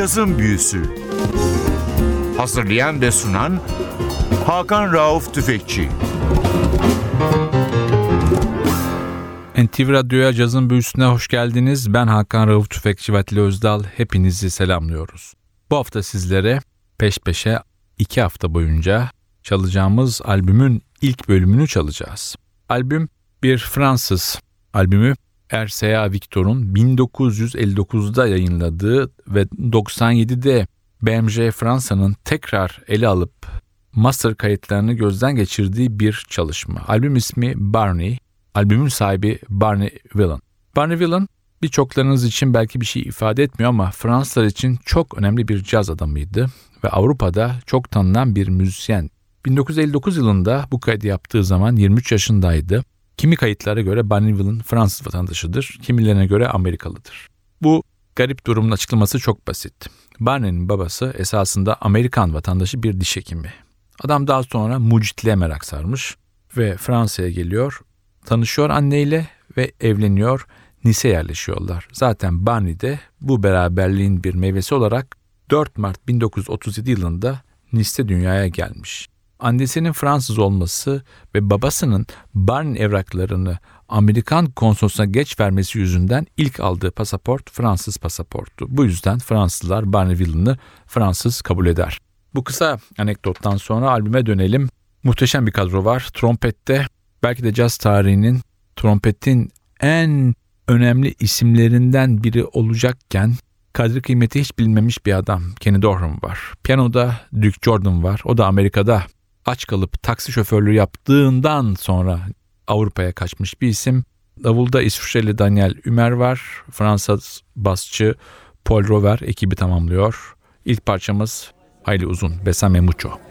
Cazın Büyüsü Hazırlayan ve sunan Hakan Rauf Tüfekçi NTV Radyo'ya cazın büyüsüne hoş geldiniz. Ben Hakan Rauf Tüfekçi ve Atli Özdal. Hepinizi selamlıyoruz. Bu hafta sizlere peş peşe iki hafta boyunca çalacağımız albümün ilk bölümünü çalacağız. Albüm bir Fransız albümü RCA Victor'un 1959'da yayınladığı ve 97'de BMG Fransa'nın tekrar ele alıp master kayıtlarını gözden geçirdiği bir çalışma. Albüm ismi Barney, albümün sahibi Barney Villain. Barney Villain birçoklarınız için belki bir şey ifade etmiyor ama Fransızlar için çok önemli bir caz adamıydı ve Avrupa'da çok tanınan bir müzisyen. 1959 yılında bu kaydı yaptığı zaman 23 yaşındaydı. Kimi kayıtlara göre Barney Villain Fransız vatandaşıdır, kimilerine göre Amerikalıdır. Bu garip durumun açıklaması çok basit. Barney'nin babası esasında Amerikan vatandaşı bir diş hekimi. Adam daha sonra mucitliğe merak sarmış ve Fransa'ya geliyor, tanışıyor anneyle ve evleniyor, Nice yerleşiyorlar. Zaten Barney de bu beraberliğin bir meyvesi olarak 4 Mart 1937 yılında Nice'te dünyaya gelmiş. Annesinin Fransız olması ve babasının Barney evraklarını Amerikan konsolosuna geç vermesi yüzünden ilk aldığı pasaport Fransız pasaportu. Bu yüzden Fransızlar Barney Villain'ı Fransız kabul eder. Bu kısa anekdottan sonra albüme dönelim. Muhteşem bir kadro var. Trompette belki de caz tarihinin trompetin en önemli isimlerinden biri olacakken kadri kıymeti hiç bilinmemiş bir adam Kenny Dorham var. Piyanoda Duke Jordan var. O da Amerika'da aç kalıp taksi şoförlüğü yaptığından sonra Avrupa'ya kaçmış bir isim. Davulda İsviçreli Daniel Ümer var. Fransız basçı Paul Rover ekibi tamamlıyor. İlk parçamız hayli uzun. Besame Mucho.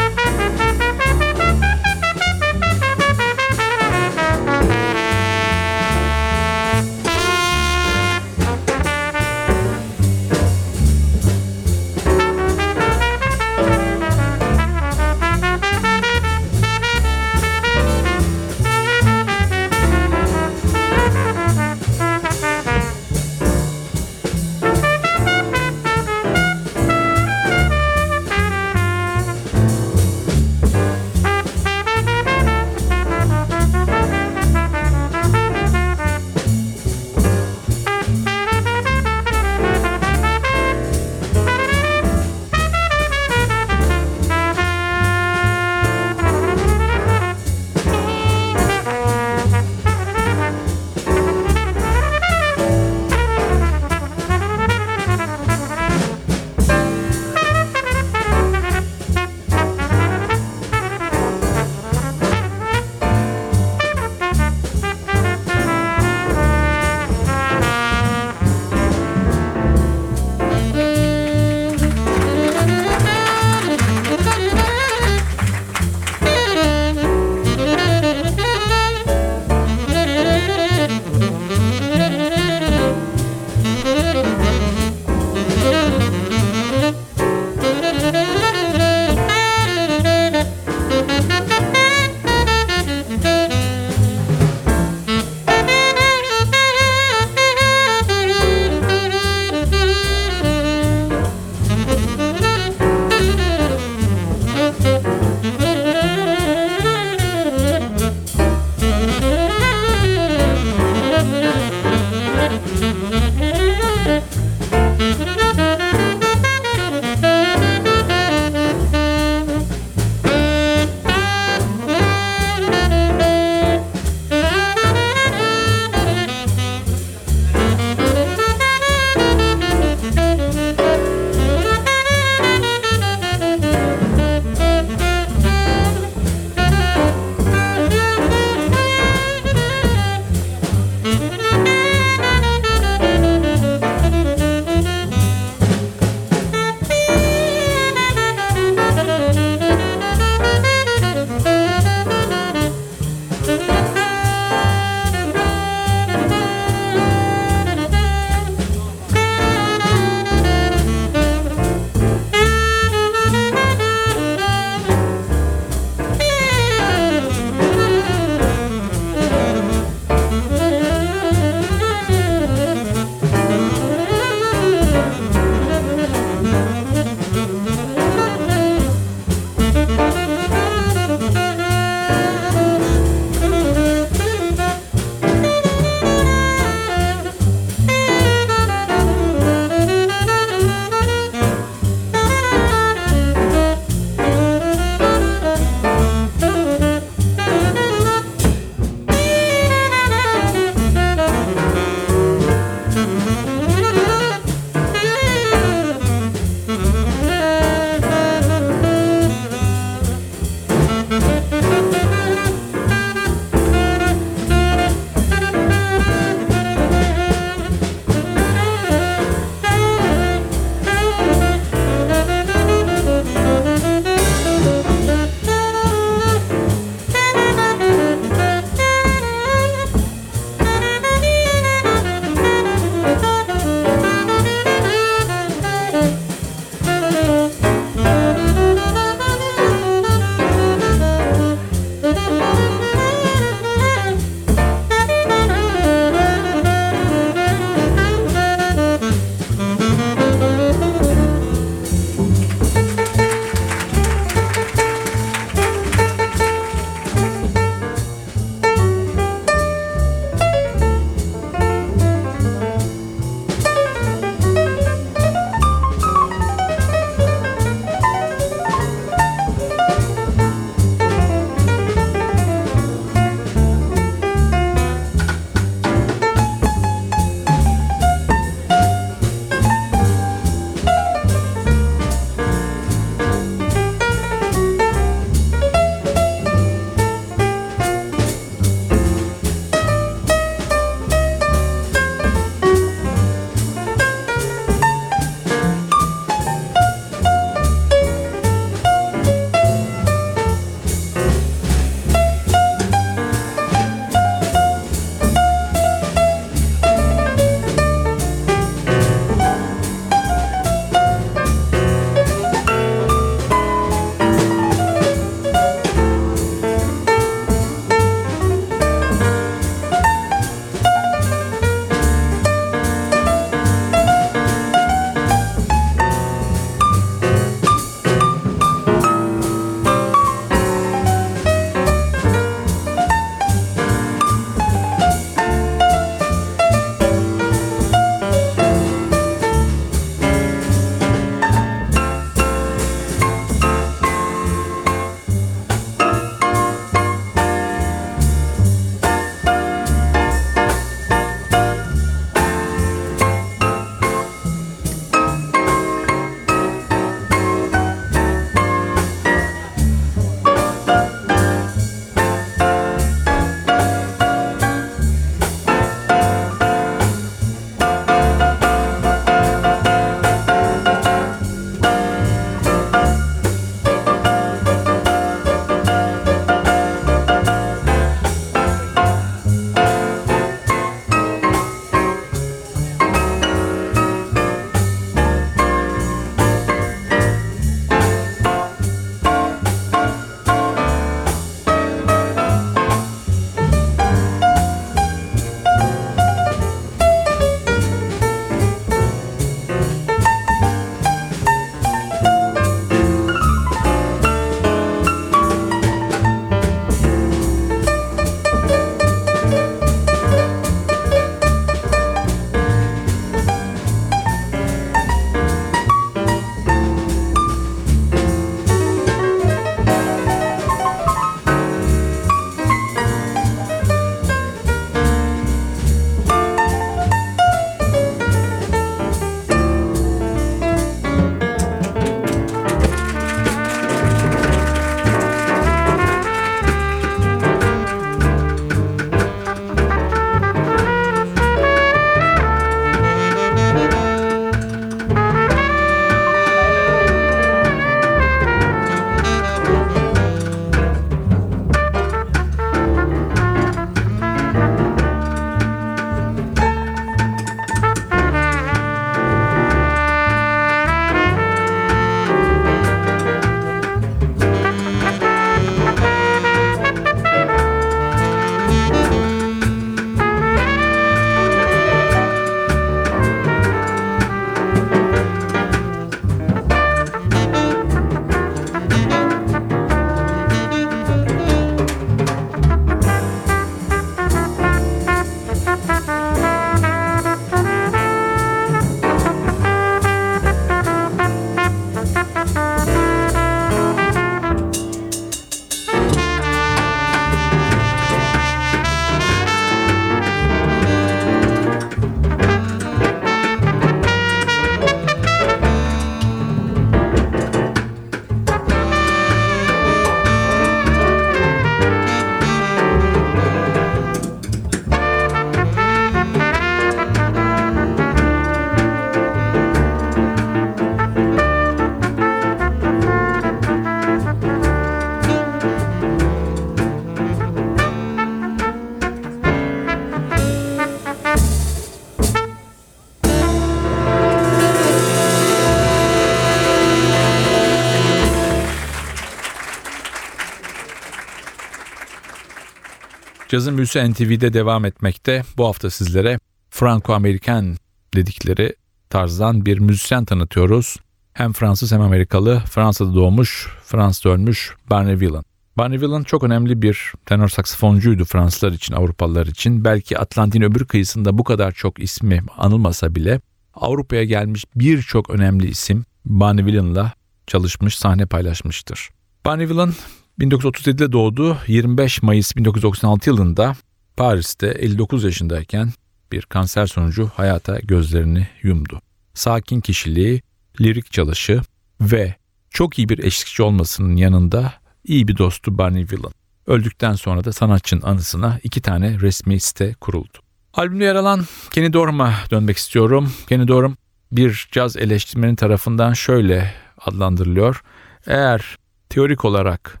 Cazın Büyüsü NTV'de devam etmekte. Bu hafta sizlere Franco-Amerikan dedikleri tarzdan bir müzisyen tanıtıyoruz. Hem Fransız hem Amerikalı, Fransa'da doğmuş, Fransa'da ölmüş Barney Villan. Barney Villan çok önemli bir tenor saksafoncuydu Fransızlar için, Avrupalılar için. Belki Atlantin öbür kıyısında bu kadar çok ismi anılmasa bile Avrupa'ya gelmiş birçok önemli isim Barney Villan'la çalışmış, sahne paylaşmıştır. Barney Villan 1937'de doğdu. 25 Mayıs 1996 yılında Paris'te 59 yaşındayken bir kanser sonucu hayata gözlerini yumdu. Sakin kişiliği, lirik çalışı ve çok iyi bir eşlikçi olmasının yanında iyi bir dostu Barney Villan. Öldükten sonra da sanatçının anısına iki tane resmi site kuruldu. Albümde yer alan Kenny Dorham'a dönmek istiyorum. Kenny Dorham bir caz eleştirmeni tarafından şöyle adlandırılıyor. Eğer teorik olarak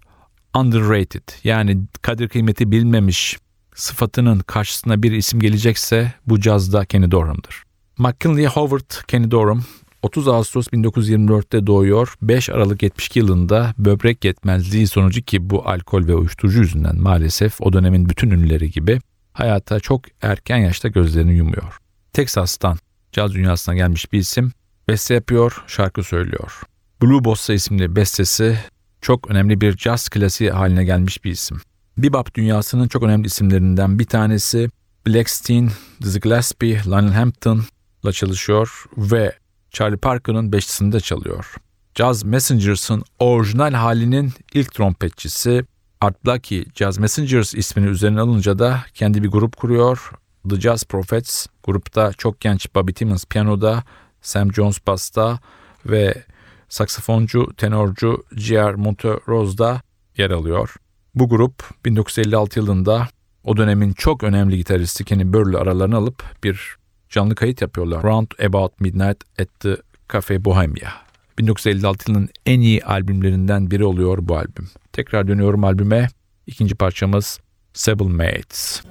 underrated yani kadir kıymeti bilmemiş sıfatının karşısına bir isim gelecekse bu cazda Kenny Dorham'dır. McKinley Howard Kenny Dorham 30 Ağustos 1924'te doğuyor. 5 Aralık 72 yılında böbrek yetmezliği sonucu ki bu alkol ve uyuşturucu yüzünden maalesef o dönemin bütün ünlüleri gibi hayata çok erken yaşta gözlerini yumuyor. Texas'tan caz dünyasına gelmiş bir isim beste yapıyor, şarkı söylüyor. Blue Bossa isimli bestesi çok önemli bir caz klasiği haline gelmiş bir isim. Bebop dünyasının çok önemli isimlerinden bir tanesi Blackstein, Dizzy Gillespie, Lionel Hampton'la çalışıyor ve Charlie Parker'ın beşlisinde çalıyor. Jazz Messengers'ın orijinal halinin ilk trompetçisi Art Blakey Jazz Messengers ismini üzerine alınca da kendi bir grup kuruyor. The Jazz Prophets grupta çok genç Bobby Timmons piyanoda, Sam Jones basta ve saksafoncu, tenorcu G.R. Monterose'da yer alıyor. Bu grup 1956 yılında o dönemin çok önemli gitaristi Kenny Burley aralarını alıp bir canlı kayıt yapıyorlar. Round About Midnight at the Cafe Bohemia. 1956 yılının en iyi albümlerinden biri oluyor bu albüm. Tekrar dönüyorum albüme. İkinci parçamız Sable Mates.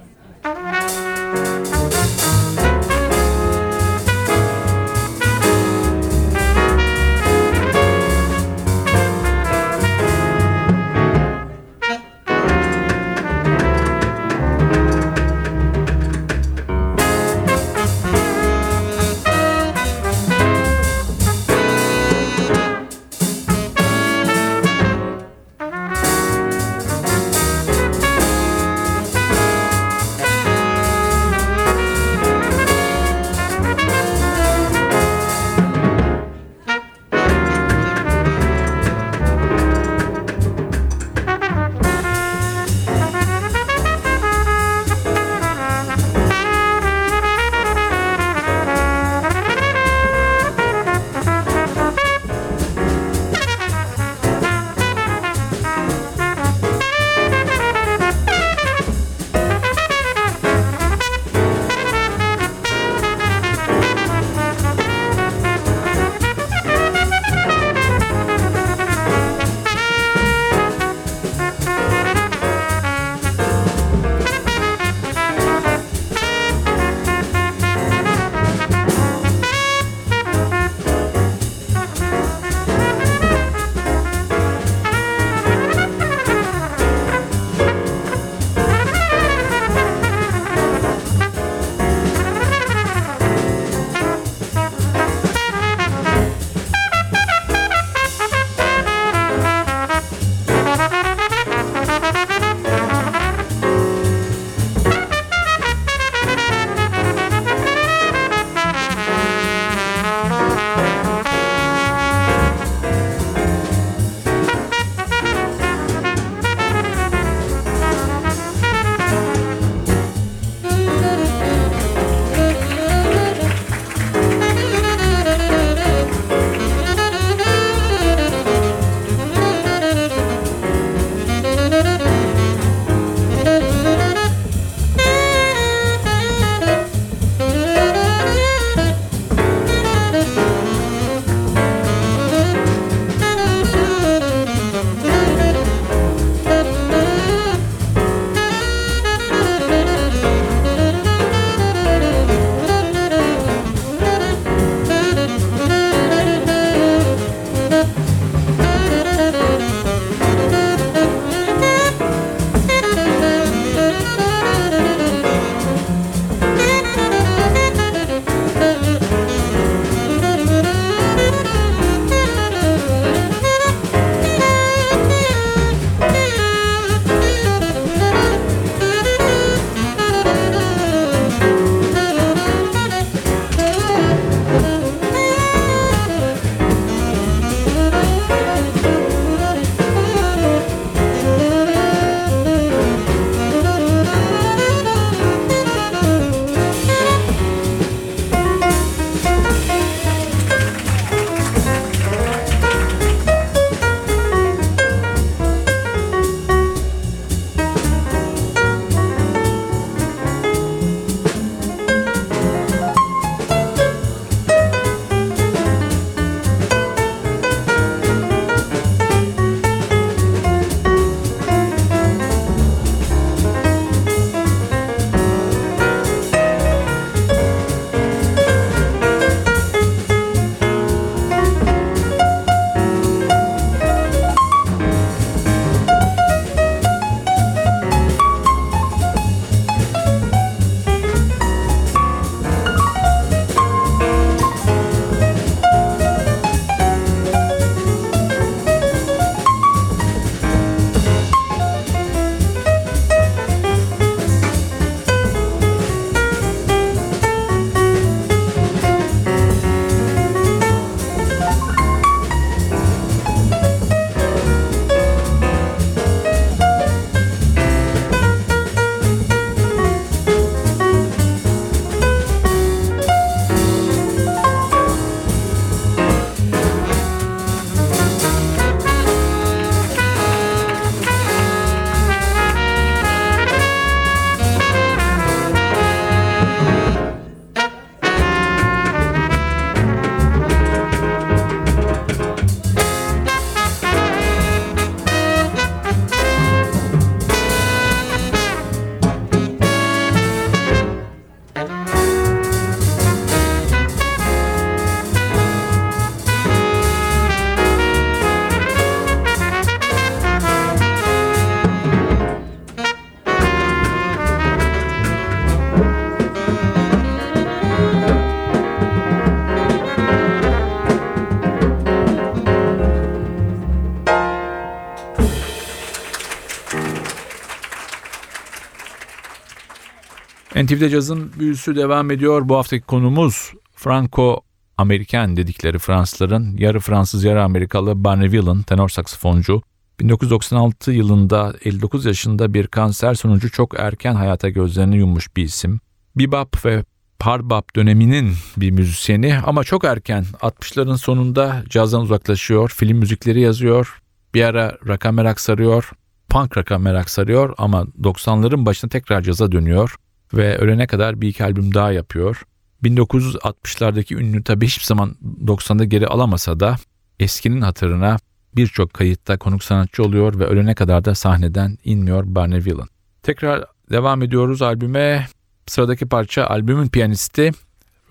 NTV'de cazın büyüsü devam ediyor. Bu haftaki konumuz Franco Amerikan dedikleri Fransızların yarı Fransız yarı Amerikalı Barney Whelan tenor saksafoncu. 1996 yılında 59 yaşında bir kanser sonucu çok erken hayata gözlerini yummuş bir isim. Bebop ve Parbap döneminin bir müzisyeni ama çok erken 60'ların sonunda cazdan uzaklaşıyor, film müzikleri yazıyor, bir ara rock'a merak sarıyor, punk rock'a merak sarıyor ama 90'ların başına tekrar caza dönüyor ve ölene kadar bir iki albüm daha yapıyor. 1960'lardaki ünlü tabi hiçbir zaman 90'da geri alamasa da eskinin hatırına birçok kayıtta konuk sanatçı oluyor ve ölene kadar da sahneden inmiyor Barney Whelan. Tekrar devam ediyoruz albüme. Sıradaki parça albümün piyanisti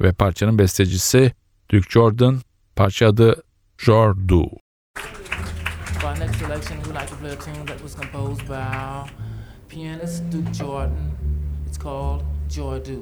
ve parçanın bestecisi Duke Jordan. Parça adı Jordu. For our next selection, we like to play a tune that was composed by our pianist Duke Jordan. Called Jordu.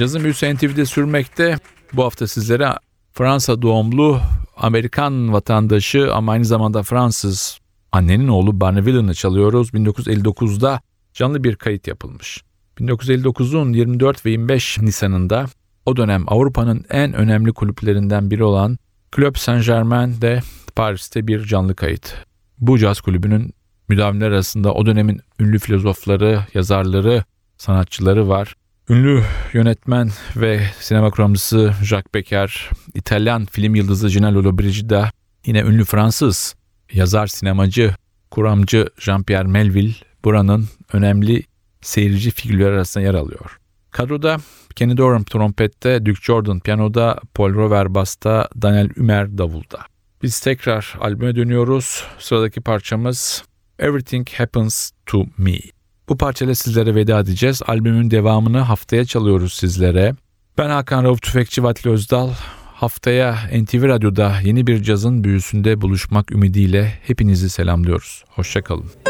Cazın büyüsü NTV'de sürmekte. Bu hafta sizlere Fransa doğumlu Amerikan vatandaşı ama aynı zamanda Fransız annenin oğlu Barney Villain'ı çalıyoruz. 1959'da canlı bir kayıt yapılmış. 1959'un 24 ve 25 Nisan'ında o dönem Avrupa'nın en önemli kulüplerinden biri olan Club Saint Germain'de Paris'te bir canlı kayıt. Bu caz kulübünün müdavimler arasında o dönemin ünlü filozofları, yazarları, sanatçıları var. Ünlü yönetmen ve sinema kuramcısı Jacques Becker, İtalyan film yıldızı Gina Lollobrigida, yine ünlü Fransız yazar, sinemacı, kuramcı Jean-Pierre Melville buranın önemli seyirci figürleri arasında yer alıyor. Kadroda Kenny Dorham trompette, Duke Jordan piyanoda, Paul Rover basta, Daniel Ümer davulda. Biz tekrar albüme dönüyoruz. Sıradaki parçamız Everything Happens to Me. Bu parçayla sizlere veda edeceğiz. Albümün devamını haftaya çalıyoruz sizlere. Ben Hakan Rauf Tüfekçi Vatli Özdal. Haftaya NTV Radyo'da yeni bir cazın büyüsünde buluşmak ümidiyle hepinizi selamlıyoruz. Hoşçakalın.